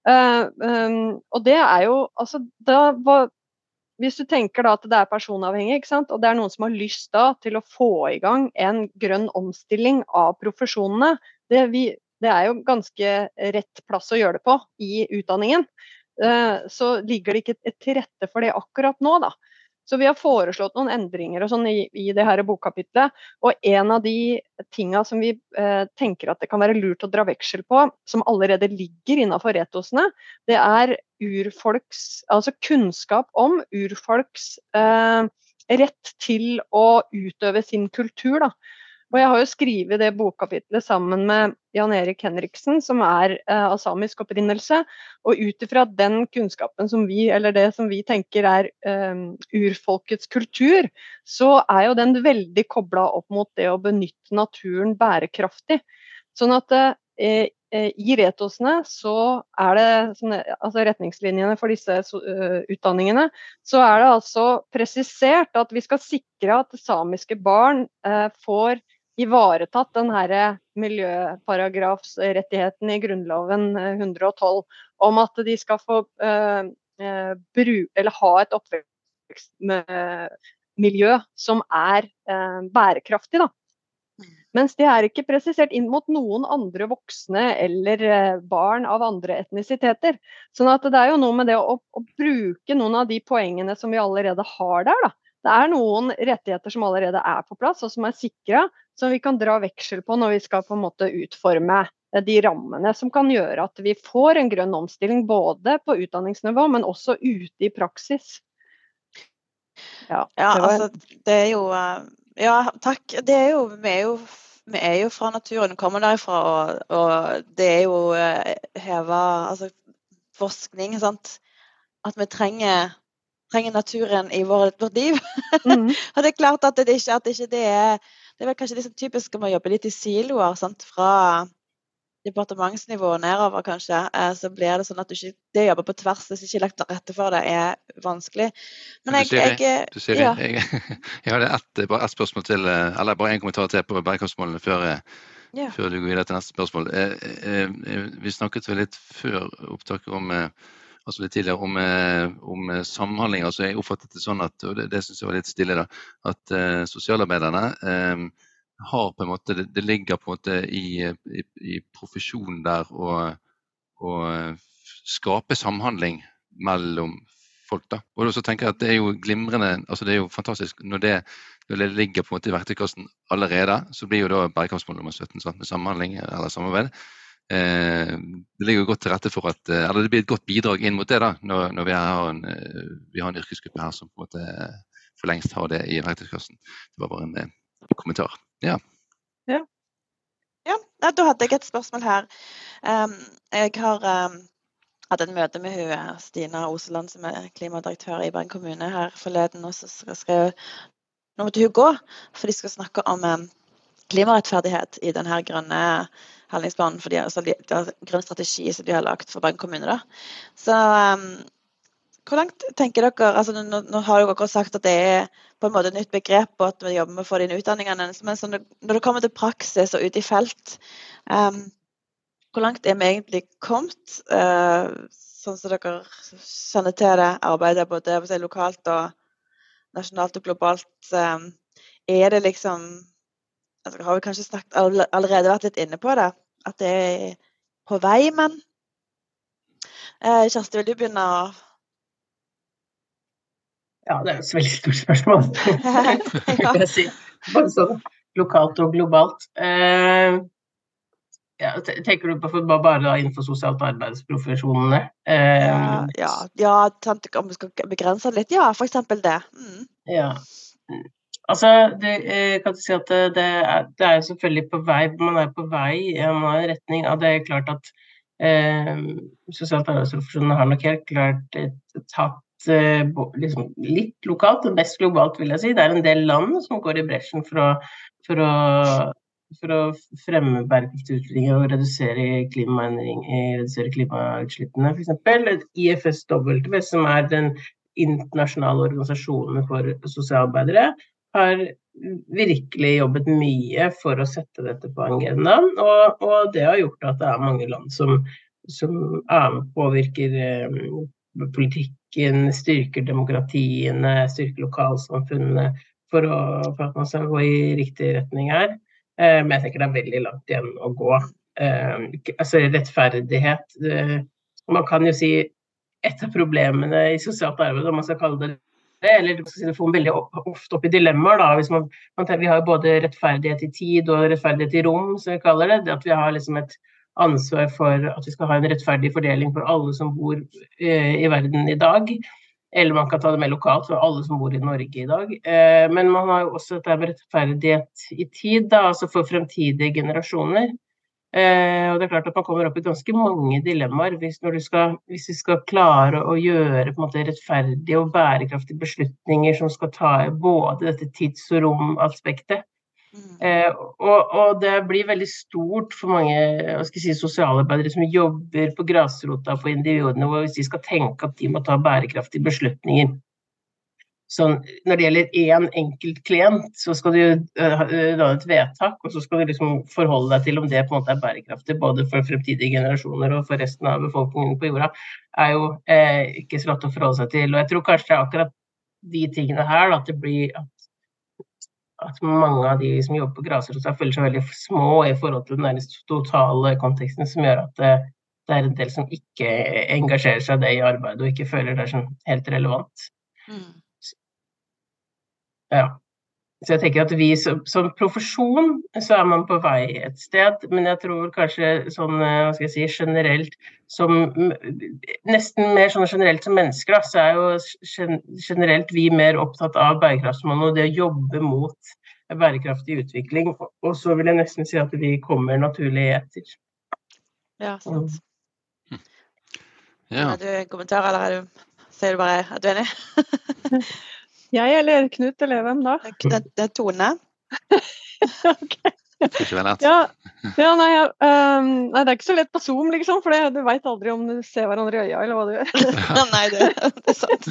Uh, um, og det er jo altså da, Hvis du tenker da at det er personavhengig, og det er noen som har lyst da til å få i gang en grønn omstilling av profesjonene, det, vi, det er jo ganske rett plass å gjøre det på i utdanningen. Uh, så ligger det ikke til rette for det akkurat nå, da. Så vi har foreslått noen endringer og sånn i, i det her bokkapitlet. Og en av de tinga som vi eh, tenker at det kan være lurt å dra veksel på, som allerede ligger innafor retosene, det er urfolks, altså kunnskap om urfolks eh, rett til å utøve sin kultur. Da. Og jeg har jo skrevet det bokkapitlet sammen med Jan Erik Henriksen, som er eh, av samisk opprinnelse. Og ut ifra den kunnskapen som vi, eller det som vi tenker er eh, urfolkets kultur, så er jo den veldig kobla opp mot det å benytte naturen bærekraftig. Sånn at eh, eh i retosene så er det sånne, altså retningslinjene for disse uh, utdanningene, så er det altså presisert at vi skal sikre at samiske barn uh, får ivaretatt den miljøparagrafsrettigheten i Grunnloven 112 eh, om at de skal få eh, uh, eller ha et oppvekstmiljø som er eh, bærekraftig. Da. Mens det er ikke presisert inn mot noen andre voksne eller barn av andre etnisiteter. Sånn at det er jo noe med det å, å bruke noen av de poengene som vi allerede har der. Da. Det er noen rettigheter som allerede er på plass og som er sikra, som vi kan dra veksel på når vi skal på en måte utforme eh, de rammene som kan gjøre at vi får en grønn omstilling både på utdanningsnivå, men også ute i praksis. Ja, ja det var... altså det er jo eh, Ja, takk. Det er jo, vi, er jo, vi er jo fra naturen, kommer derifra, og, og det er jo eh, heva altså, forskning, sant. At vi trenger trenger naturen i vårt, vårt liv. Mm. (laughs) og det er klart at det ikke, at ikke det er det er vel kanskje liksom typisk om å jobbe litt i siloer, sant? fra departementsnivå og nedover, kanskje. Eh, så blir det sånn at du ikke, det å jobbe på tvers, hvis ikke lagt til rette for det, er vanskelig. Men jeg, jeg, jeg, du sier det. Ja. (laughs) Jeg, jeg hadde ett, bare ett spørsmål til, eh, eller bare én kommentar til på bærekraftsmålene før, eh, ja. før du går videre til neste spørsmål. Vi snakket vel litt før opptaket om altså litt tidligere om, eh, om eh, samhandling. altså Jeg oppfattet det sånn at og det, det synes jeg var litt stille da, at uh, sosialarbeiderne um, har på en måte, det, det, ligger på en måte i, i, i profesjonen der å skape samhandling mellom folk. da. Og så tenker jeg at Det er jo glimrende, altså det er jo fantastisk når det, når det ligger på en måte i verktøykassen allerede. Så blir jo da bærekraftsmål nummer 17 sant, med samhandling eller samarbeid det ligger godt til rette for at, eh, eller det blir et godt bidrag inn mot det da, når, når vi, har en, eh, vi, har en, yrkesgruppe her som på en måte for lengst har det i verktøykassen. Det var bare en en kommentar. Ja. ja. Ja, da hadde jeg et spørsmål her. Um, jeg har um, hatt et møte med hun, eh, Stina Oseland, som er klimadirektør i Bergen kommune her forleden. og så skrev Nå måtte hun gå, for de skal snakke om um, klimarettferdighet i denne grønne handlingsplanen, for de altså, de, de grønn strategi som de har lagt for Bergen kommune. Da. Så um, hvor langt tenker dere altså Nå, nå har dere sagt at det er på en måte et nytt begrep, og at vi jobber med å få det inn utdanningene. Men når, når det kommer til praksis og ut i felt, um, hvor langt er vi egentlig kommet? Uh, sånn som dere kjenner til det arbeidet både lokalt og nasjonalt og globalt. Um, er det liksom altså, Har vi kanskje snakket, allerede vært litt inne på det? At det er på vei, men eh, Kjersti, vil du begynne å ja, det er et veldig stort spørsmål. (laughs) si. Både sånn lokalt og globalt. Eh, ja, tenker du på bare innenfor sosialt arbeidsprofesjonene? Eh, ja, ja, ja, om vi skal begrense det litt, ja, f.eks. det. Mm. Ja. Altså, det, eh, kan du si at det, er, det er selvfølgelig på vei, man er på vei i en retning av det er klart at eh, sosialt arbeidsprofesjonene har nok helt klart tatt Eh, liksom, litt lokalt, og mest globalt, vil jeg si. Det er en del land som går i bresjen for å, for å, for å fremme bærekraftig utvikling og redusere, redusere klimautslippene, f.eks. IFSW, som er den internasjonale organisasjonen for sosialarbeidere, har virkelig jobbet mye for å sette dette på agendaen. Og, og det har gjort at det er mange land som, som er med påvirker eh, politikken, styrker demokratiene, styrker lokalsamfunnene for, å, for, at man skal gå i riktig retning her. Eh, men jeg tenker det er veldig langt igjen å gå. Eh, altså rettferdighet det, Man kan jo si et av problemene i sosialt arbeid, om man skal kalle det, eller det får veldig ofte opp i dilemmaer. Da, man, vi har både rettferdighet i tid og rettferdighet i rom, som vi kaller det. det at vi har liksom et ansvar for at vi skal ha en rettferdig fordeling for alle som bor eh, i verden i dag. Eller man kan ta det mer lokalt for alle som bor i Norge i dag. Eh, men man har jo også dette med rettferdighet i tid, da, altså for fremtidige generasjoner. Eh, og det er klart at Man kommer opp i ganske mange dilemmaer hvis, skal, hvis vi skal klare å gjøre måte, rettferdige og bærekraftige beslutninger som skal ta både dette tids- og romaspektet Mm. Eh, og, og, det blir veldig stort for mange si, sosialarbeidere som jobber på grasrota på individene, hvis de skal tenke at de må ta bærekraftige beslutninger. Sånn, når det gjelder én enkelt klient, så skal du uh, et vedtak, og så skal du liksom forholde deg til om det på en måte er bærekraftig både for fremtidige generasjoner og for resten av befolkningen på jorda, er jo eh, ikke så lett å forholde seg til. Og jeg tror kanskje det er akkurat de tingene her at det blir at at mange av de som jobber på grasrota, føler seg veldig små i forhold til den totale konteksten, som gjør at det, det, er en del som ikke engasjerer seg det i arbeidet og ikke føler det er sånn helt relevant. Mm. Ja. Så jeg tenker at vi som, som, profesjon så er man på vei et sted, men jeg tror kanskje sånn hva skal jeg si, generelt som Nesten mer sånn generelt som mennesker, da, så er jo generelt vi mer opptatt av bærekraftsmålene og det å jobbe mot bærekraftig utvikling. Og så vil jeg nesten si at vi kommer naturlig etter. Ja, sant. Mm. Ja. Har du kommentar, eller er du, sier du bare at du er enig? (laughs) Jeg eller Knut eller hvem da? Det, det er Tone. (laughs) okay. Ja, ja nei, um, nei, det er ikke så lett på Zoom, liksom, for det, du veit aldri om du ser hverandre i øya eller hva du gjør. (laughs) nei, det, det, er sant.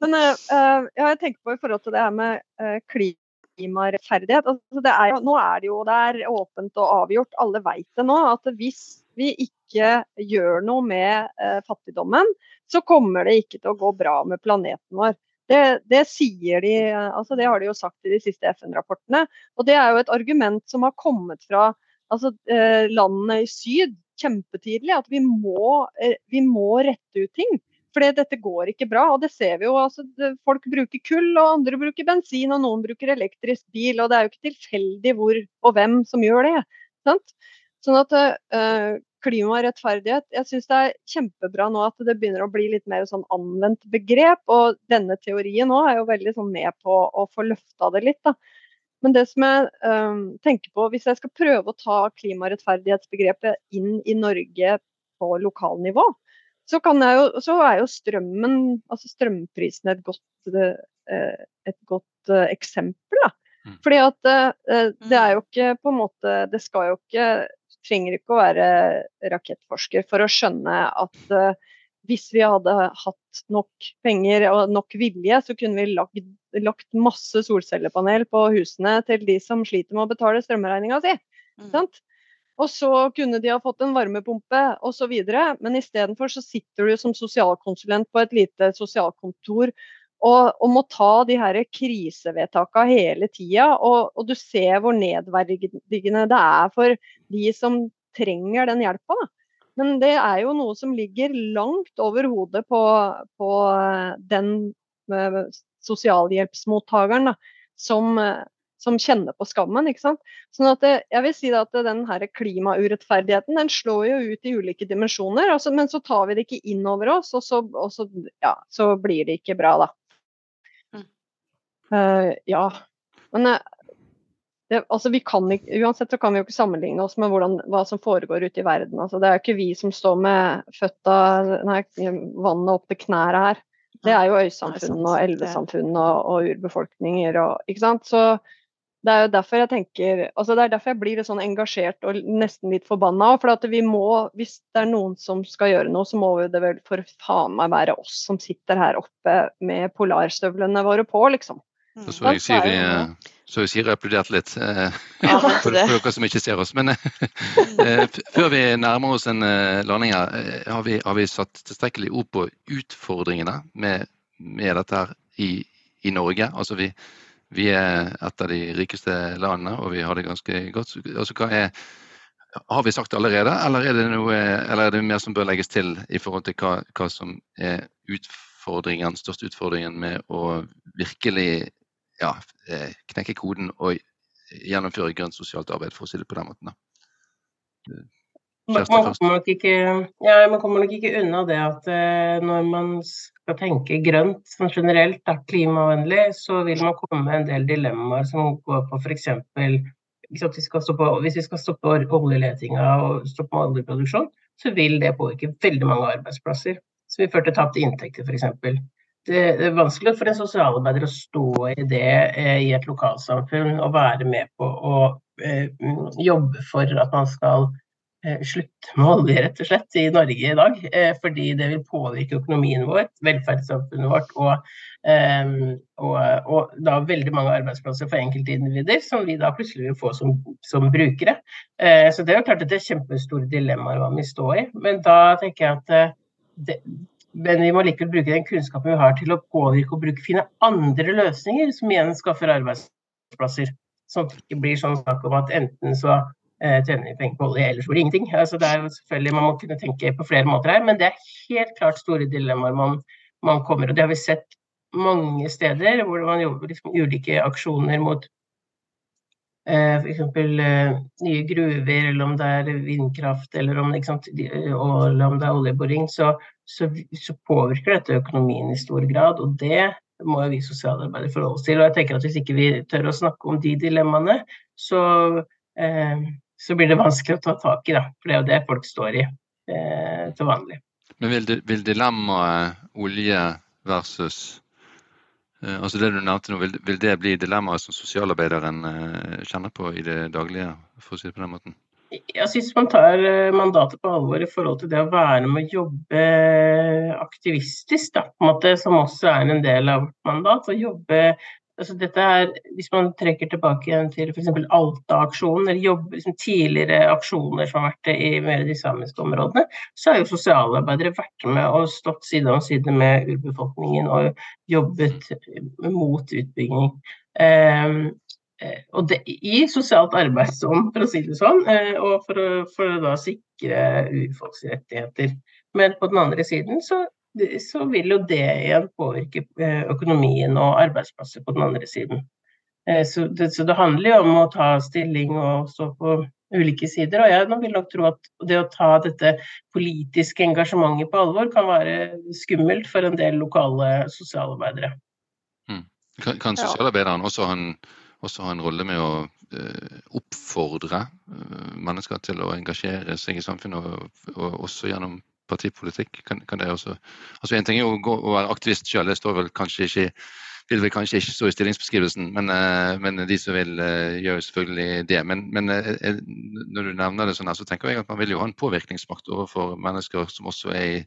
Men uh, ja, jeg tenker på i forhold til det her med uh, klimarettferdighet. Altså, er nå er det jo der åpent og avgjort, alle vet det nå, at hvis vi ikke gjør noe med eh, fattigdommen, så kommer det ikke til å gå bra med planeten vår. Det, det, sier de, altså det har de jo sagt i de siste FN-rapportene. Og det er jo et argument som har kommet fra altså, eh, landene i syd kjempetidlig. At vi må, eh, vi må rette ut ting. For dette går ikke bra. Og det ser vi jo. Altså, folk bruker kull, og andre bruker bensin, og noen bruker elektrisk bil. Og det er jo ikke tilfeldig hvor og hvem som gjør det. Sant? Sånn at uh, klimarettferdighet. Jeg syns det er kjempebra nå at det begynner å bli litt mer sånn anvendt begrep. Og denne teorien nå er jo veldig sånn med på å få løfta det litt. da. Men det som jeg um, tenker på, hvis jeg skal prøve å ta klimarettferdighetsbegrepet inn i Norge på lokalnivå, så, jo, så er jo strømmen, altså strømprisen et godt, uh, et godt uh, eksempel. Da. Mm. Fordi at uh, det er jo ikke på en måte Det skal jo ikke Trenger ikke å være rakettforsker for å skjønne at hvis vi hadde hatt nok penger og nok vilje, så kunne vi lagt, lagt masse solcellepanel på husene til de som sliter med å betale strømregninga si. Mm. Og så kunne de ha fått en varmepumpe osv. Men istedenfor så sitter du som sosialkonsulent på et lite sosialkontor og, og må ta de her krisevedtakene hele tida. Og, og, du ser hvor nedverdigende det er for de som trenger den hjelpa. Men det er jo noe som ligger langt over hodet på, på eh, den eh, sosialhjelpsmottakeren som, eh, som, kjenner på skammen. ikke sant? Sånn at det, jeg vil si at den her klimaurettferdigheten den slår jo ut i ulike dimensjoner, altså, men så tar vi det ikke inn over oss, og så, og så, ja, så blir det ikke bra, da. Uh, ja. Men det, altså vi kan ikke, Uansett så kan vi jo ikke sammenligne oss med hvordan, hva som foregår ute i verden. Altså det er jo ikke vi som står med føtta, nei, vannet opp til knærne her. Det er jo øysamfunn og elvesamfunn og, og urbefolkninger og ikke sant. Så det er jo derfor jeg tenker altså det er derfor jeg blir litt sånn engasjert og nesten litt forbanna. For at vi må, hvis det er noen som skal gjøre noe, så må det vel for faen meg være oss som sitter her oppe med polarstøvlene våre på, liksom. Så så jeg Siri, så jeg Siri applauderte litt eh, for, for, dere som ikke ser oss. Men eh, (laughs) før vi nærmer oss en eh, landing her, eh, har vi, har vi, satt tilstrekkelig ord på utfordringene med, med dette her i, i, Norge. Altså vi, vi, er et av de rikeste landene, og vi har det ganske godt. Altså hva er har vi sagt allerede, eller er, det noe, eller er det mer som bør legges til i forhold til hva, hva som er utfordringen, største utfordringen med å virkelig ja, eh, knekke koden og gjennomføre grønt sosialt arbeid, for å si det på den måten. Man kommer, ikke, ja, man kommer, nok ikke, unna det at uh, når man skal tenke grønt sånn generelt, da, klimavennlig, så vil man komme med en del dilemmaer som går på f.eks. Hvis, vi skal stoppe oljeletinga og stoppe oljeproduksjon, så vil det påvirke veldig mange arbeidsplasser. Så vi førte til tapte inntekter f.eks det er vanskelig for en sosialarbeider å stå i det eh, i et lokalsamfunn og være med på å eh, jobbe for at man skal eh, slutte med olje, rett og slett, i Norge i dag. Fordi det vil påvirke økonomien vår, velferdssamfunnet vårt og, og, og da veldig mange arbeidsplasser for enkeltindivider som vi da plutselig vil få som, som brukere. Så det er jo klart at det er kjempestore dilemmaer hva vi står i. Men da tenker jeg at det, men vi må likevel bruke den kunnskapen vi har til å påvirke og bruke, finne andre løsninger som igjen skaffer arbeidsplasser. Sånn at det ikke blir sånn snakk om at enten så eh, tjener vi penger på olje, eller så blir det ingenting. Altså, det er jo selvfølgelig, Man må kunne tenke på flere måter her, men det er helt klart store dilemmaer man, man kommer. og Det har vi sett mange steder hvor man jobber liksom ulike aksjoner mot f.eks. Eh, nye gruver, eller om det er vindkraft, eller om, sant, eller om det er oljeboring. Så så, så, påvirker dette økonomien i stor grad. Og det må jo vi sosialarbeidere forholde oss til. Og jeg tenker at hvis ikke vi tør å snakke om de dilemmaene, så, eh, så blir det vanskelig å ta tak i. Da. For det er jo det folk står i eh, til vanlig. Men vil, vil dilemmaet olje versus eh, altså det du nevnte nå, vil, vil det bli dilemmaet som sosialarbeideren eh, kjenner på i det daglige, for å si det på den måten? jeg syns man tar eh, mandatet på alvor i forhold til det å være med å jobbe aktivistisk, da, måte, som også er en del av vårt mandat. å jobbe altså dette er, Hvis man trekker tilbake igjen til f.eks. Alta-aksjonen, eller jobber, liksom, tidligere aksjoner som har vært i mer de samiske områdene, så har jo sosialarbeidere vært med og stått side om side med urbefolkningen og jobbet mot utbygging. Um, og det, i sosialt arbeidsånd, for å si det sånn, eh, og for å, for å da sikre urfolks rettigheter. Men på den andre siden så, så, vil jo det igjen påvirke eh, økonomien og arbeidsplasser på den andre siden. Så det, så det handler jo om å ta stilling og stå på ulike sider. Og jeg vil nok tro at det å ta dette politiske engasjementet på alvor kan være skummelt for en del lokale sosialarbeidere. Mm. Kan, kan sosialarbeideren også ha en, også ha en rolle med å eh, oppfordre eh, mennesker til å engasjere seg i samfunnet, og, og også gjennom partipolitikk? Kan, kan, det også Altså En ting er å, gå, å være aktivist selv, det står vel kanskje ikke vil vel kanskje ikke stå i stillingsbeskrivelsen, men, uh, men de som vil, uh, gjør selvfølgelig det. Men, men uh, når du nevner det sånn her, så tenker jeg at man vil jo ha en påvirkningsmakt overfor mennesker som også er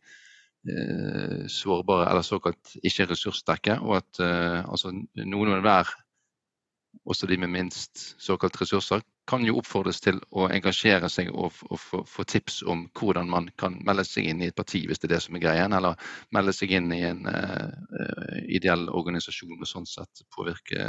sårbare eller såkalt ikke ressurssterke, og at altså, noen og enhver også de med minst såkalt ressurser, kan jo oppfordres til å engasjere seg og, og få, tips om hvordan man kan melde seg inn i et parti, hvis det er det som er greien, eller melde seg inn i en uh, ideell organisasjon og sånn sett påvirke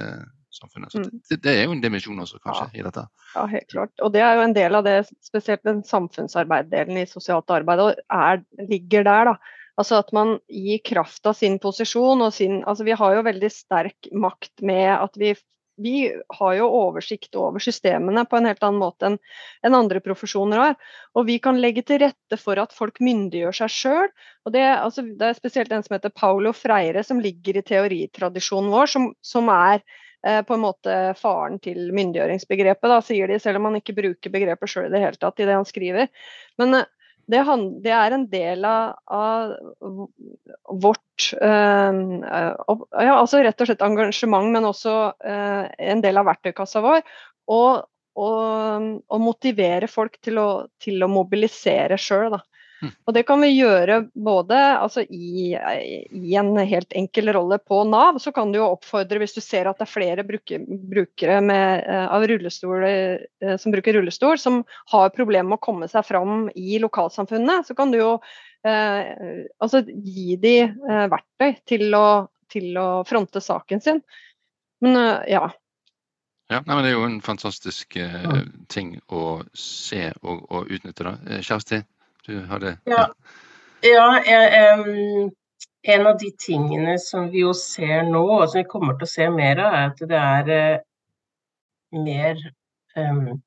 samfunnet. Så mm. det, det, er jo en dimensjon også, kanskje, ja. i dette. Ja, helt klart. Og det er jo en del av det, spesielt den samfunnsarbeiddelen i sosialt arbeid, og er, ligger der, da. Altså at man gir kraft av sin posisjon og sin Altså vi har jo veldig sterk makt med at vi vi har jo oversikt over systemene på en helt annen måte enn en andre profesjoner har. Og vi kan legge til rette for at folk myndiggjør seg sjøl. Det, altså, det, er spesielt en som heter Paulo Freire, som ligger i teoritradisjonen vår, som, som er eh, på en måte faren til myndiggjøringsbegrepet, da, sier de, selv om han ikke bruker begrepet sjøl i det hele tatt i det han skriver. Men eh, det, det, er en del av, av vårt øh, ja, altså rett og slett engasjement, men også øh, en del av verktøykassa vår. Og, og, motivere folk til å, til å mobilisere sjøl. Mm. Og det kan vi gjøre både altså i, i, en helt enkel rolle på Nav, så kan du jo oppfordre hvis du ser at det er flere bruker, brukere med, uh, av rullestol, uh, som bruker rullestol, som har problemer med å komme seg fram i lokalsamfunnet, så kan du jo eh, altså gi de verktøy til å, til å, fronte saken sin. Men ja. Ja, nei, men Det er jo en fantastisk ting å se og, og utnytte. da. Kjersti, du hadde Ja, ja jeg, um, en av de tingene som vi jo ser nå, og som vi kommer til å se mer av, er at det er uh, mer um,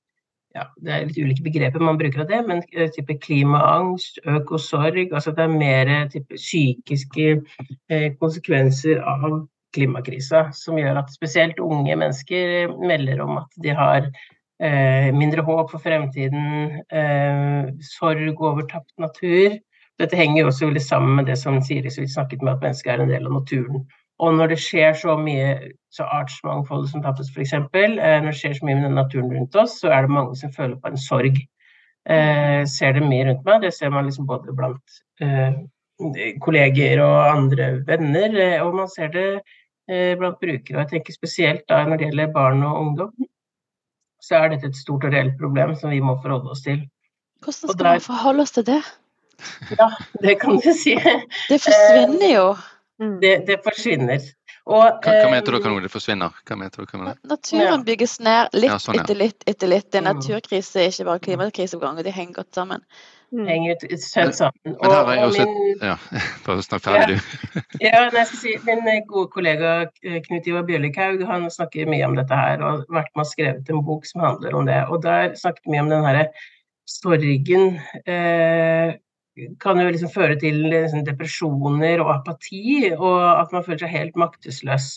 ja, Det er litt ulike begreper man bruker av det, men uh, type klimaangst, økosorg altså Det er mer type psykiske uh, konsekvenser av klimakrisa som gjør at spesielt unge mennesker melder om at de har Eh, mindre håp for fremtiden, eh, sorg over tapt natur. Dette henger jo også veldig sammen med det som Siri så vidt snakket med, at mennesket er en del av naturen. Og når det skjer så mye så artsmangfold som tappes f.eks., eh, når det skjer så mye med naturen rundt oss, så er det mange som føler på en sorg. Eh, ser det mye rundt meg. Det ser man liksom både blant eh, kolleger og andre venner, eh, og man ser det blant brukere. Og jeg tenker spesielt da når det gjelder barn og ungdom så er dette et stort og reelt problem som vi må forholde oss til. Hvordan skal vi forholde oss til det? Ja, det kan du si. Det forsvinner jo. Mm. Det, det forsvinner. Og, hva, hva mener du kan det forsvinner? Hva mener du kan det? Naturen bygges ned litt ja, sånn, ja. etter litt etter litt. Det er mm. naturkrise, ikke bare klimakrise på gang, og de henger godt sammen. Mm. Henger søtt sammen. Men her jeg også min, ja, (laughs) Bare snakk ferdig, du. (laughs) ja, nei, si, Min eh, gode kollega eh, Knut Ivar Bjørlikhaug han snakker mye om dette her, og har vært med og skrevet en bok som handler om det. og Der snakket vi om den herre sorgen eh, kan jo liksom føre til liksom, depresjoner og apati, og at man føler seg helt maktesløs.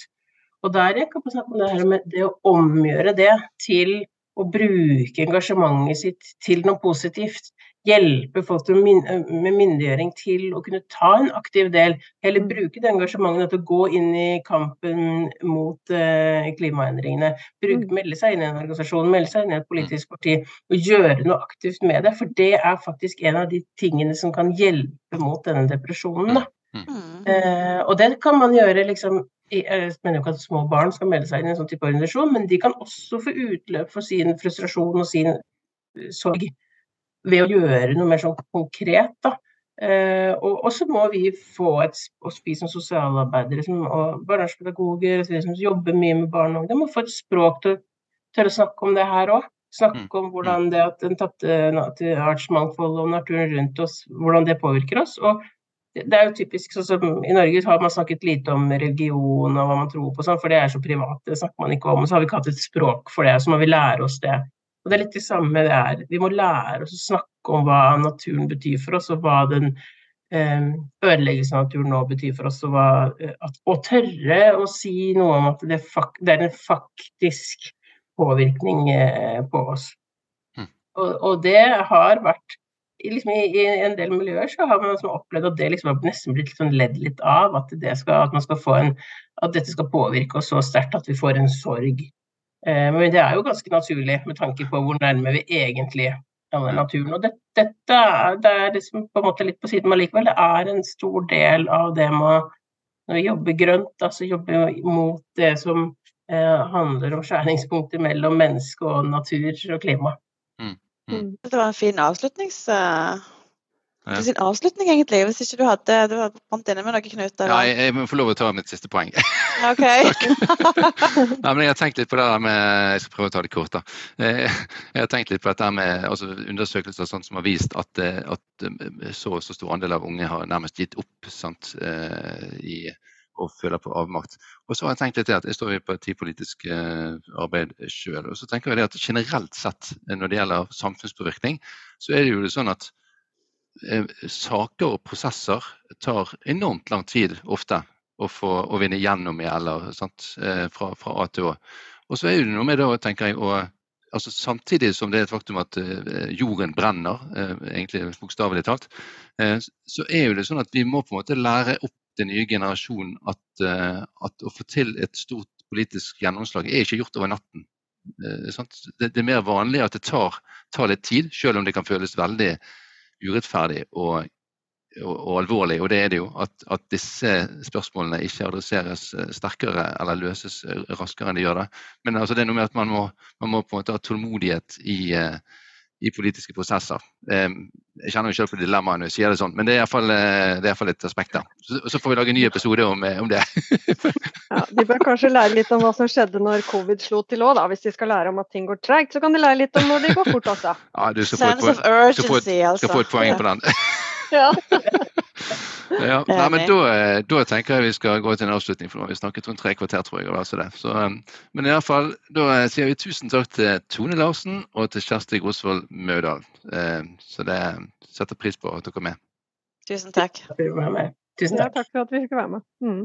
Og der jeg kan snakke om det her med det å omgjøre det til å bruke engasjementet sitt til noe positivt hjelpe folk med myndiggjøring til å kunne ta en aktiv del. Heller mm. bruke det engasjementet til å gå inn i kampen mot uh, klimaendringene. Bruke, mm. melde seg inn i en organisasjon, melde seg inn i et politisk parti og gjøre noe aktivt med det. For det er faktisk en av de tingene som kan hjelpe mot denne depresjonen. Uh, og det kan man gjøre liksom jeg mener ikke at små barn skal melde seg inn i en sånn type organisasjon, men de kan også få utløp for sin frustrasjon og sin sorg ved å gjøre noe mer sånn konkret. da. Eh, og så må vi få et, oss vi som sosialarbeidere som, og barnevernspedagoger som jobber mye med barn og ungdom, må få et språk til å å snakke om det her òg. Snakke mm. om hvordan det at den tapte artsmangfoldet og naturen rundt oss, hvordan det påvirker oss. og det er jo typisk sånn som I Norge har man snakket lite om religion og hva man tror på, sånn, for det er så privat. Det snakker man ikke om. og Så har vi ikke hatt et språk for det, så må vi lære oss det. Og det er litt det samme det er. Vi må lære oss å snakke om hva naturen betyr for oss, og hva den eh, ødeleggelsen av naturen nå betyr for oss. Og, hva, eh, at, og tørre å si noe om at det, fak, det er en faktisk påvirkning eh, på oss. Mm. Og, og, det har vært liksom i, i, en del miljøer så har man liksom opplevd at det liksom har nesten blitt sånn ledd litt av. At, det skal, at, man skal få en, at dette skal påvirke oss så sterkt at vi får en sorg. Eh, men det er jo ganske naturlig med tanke på hvor nærme vi egentlig er naturen. Og det, dette det er liksom på en måte litt på siden, men likevel det er en stor del av det med når vi jobber grønt, altså jobber mot det som eh, handler om skjæringspunkter mellom menneske og natur og klima. Mm. Mm. Det var en fin avslutnings... Uh, ja. sin avslutning, egentlig, hvis ikke du hadde du hadde brant inne med noe, Knut? Ja, jeg, jeg, må få lov å ta mitt siste poeng. ok. (laughs) Nei, men jeg har tenkt litt på det der med Jeg skal prøve å ta det kort. da. Eh, jeg har tenkt litt på dette med altså, undersøkelser sånn, som har vist at, eh, at så og så stor andel av unge har nærmest gitt opp sant, i og føler på avmakt. Og så har jeg tenkt litt til at jeg står i partipolitisk eh, arbeid sjøl. Og så tenker jeg det at generelt sett eh, når det gjelder samfunnspåvirkning, så er det jo sånn at eh, saker og prosesser tar enormt lang tid ofte å, få, å vinne gjennom i, eller sant, eh, fra, fra, A til Å. Og så er det noe med det, tenker jeg, å altså Samtidig som det er et faktum at uh, jorden brenner, egentlig bokstavelig talt, så er jo det sånn at vi må på en måte lære opp den nye generasjonen at, eh, at, å få til et stort politisk gjennomslag er ikke gjort over natten. Eh, det er mer vanlig at det tar, tar, litt tid, selv om det kan føles veldig urettferdig og, og, og alvorlig. Og det er det jo. At, at, disse spørsmålene ikke adresseres eh, sterkere eller løses raskere enn de gjør det. Men altså, det er noe med at man må, man må på en måte ha tålmodighet i, i politiske prosesser. Jeg kjenner jo selv på dilemmaet når jeg sier det sånn, men det er iallfall eh, et aspekt der. Så, så, får vi lage en ny episode om, eh, om det. (laughs) ja, de bør kanskje lære litt om hva som skjedde når covid slo til òg, Hvis de skal lære om at ting går tregt, så kan de lære litt om når det går fort altså. Ja, du skal få et, poeng, et poeng på den. (laughs) ja. (laughs) Ja, nei, men da, eh, da, tenker jeg vi skal gå til en avslutning, for nå har vi snakket rundt tre kvarter, tror jeg. Altså det. Så, um, men i alle fall, da eh, sier vi tusen takk til Tone Larsen og til Kjersti Grosvold Mødal. Eh, så det setter pris på at dere er med. Tusen takk. Tusen takk. Ja, takk for at vi fikk være med. Mm.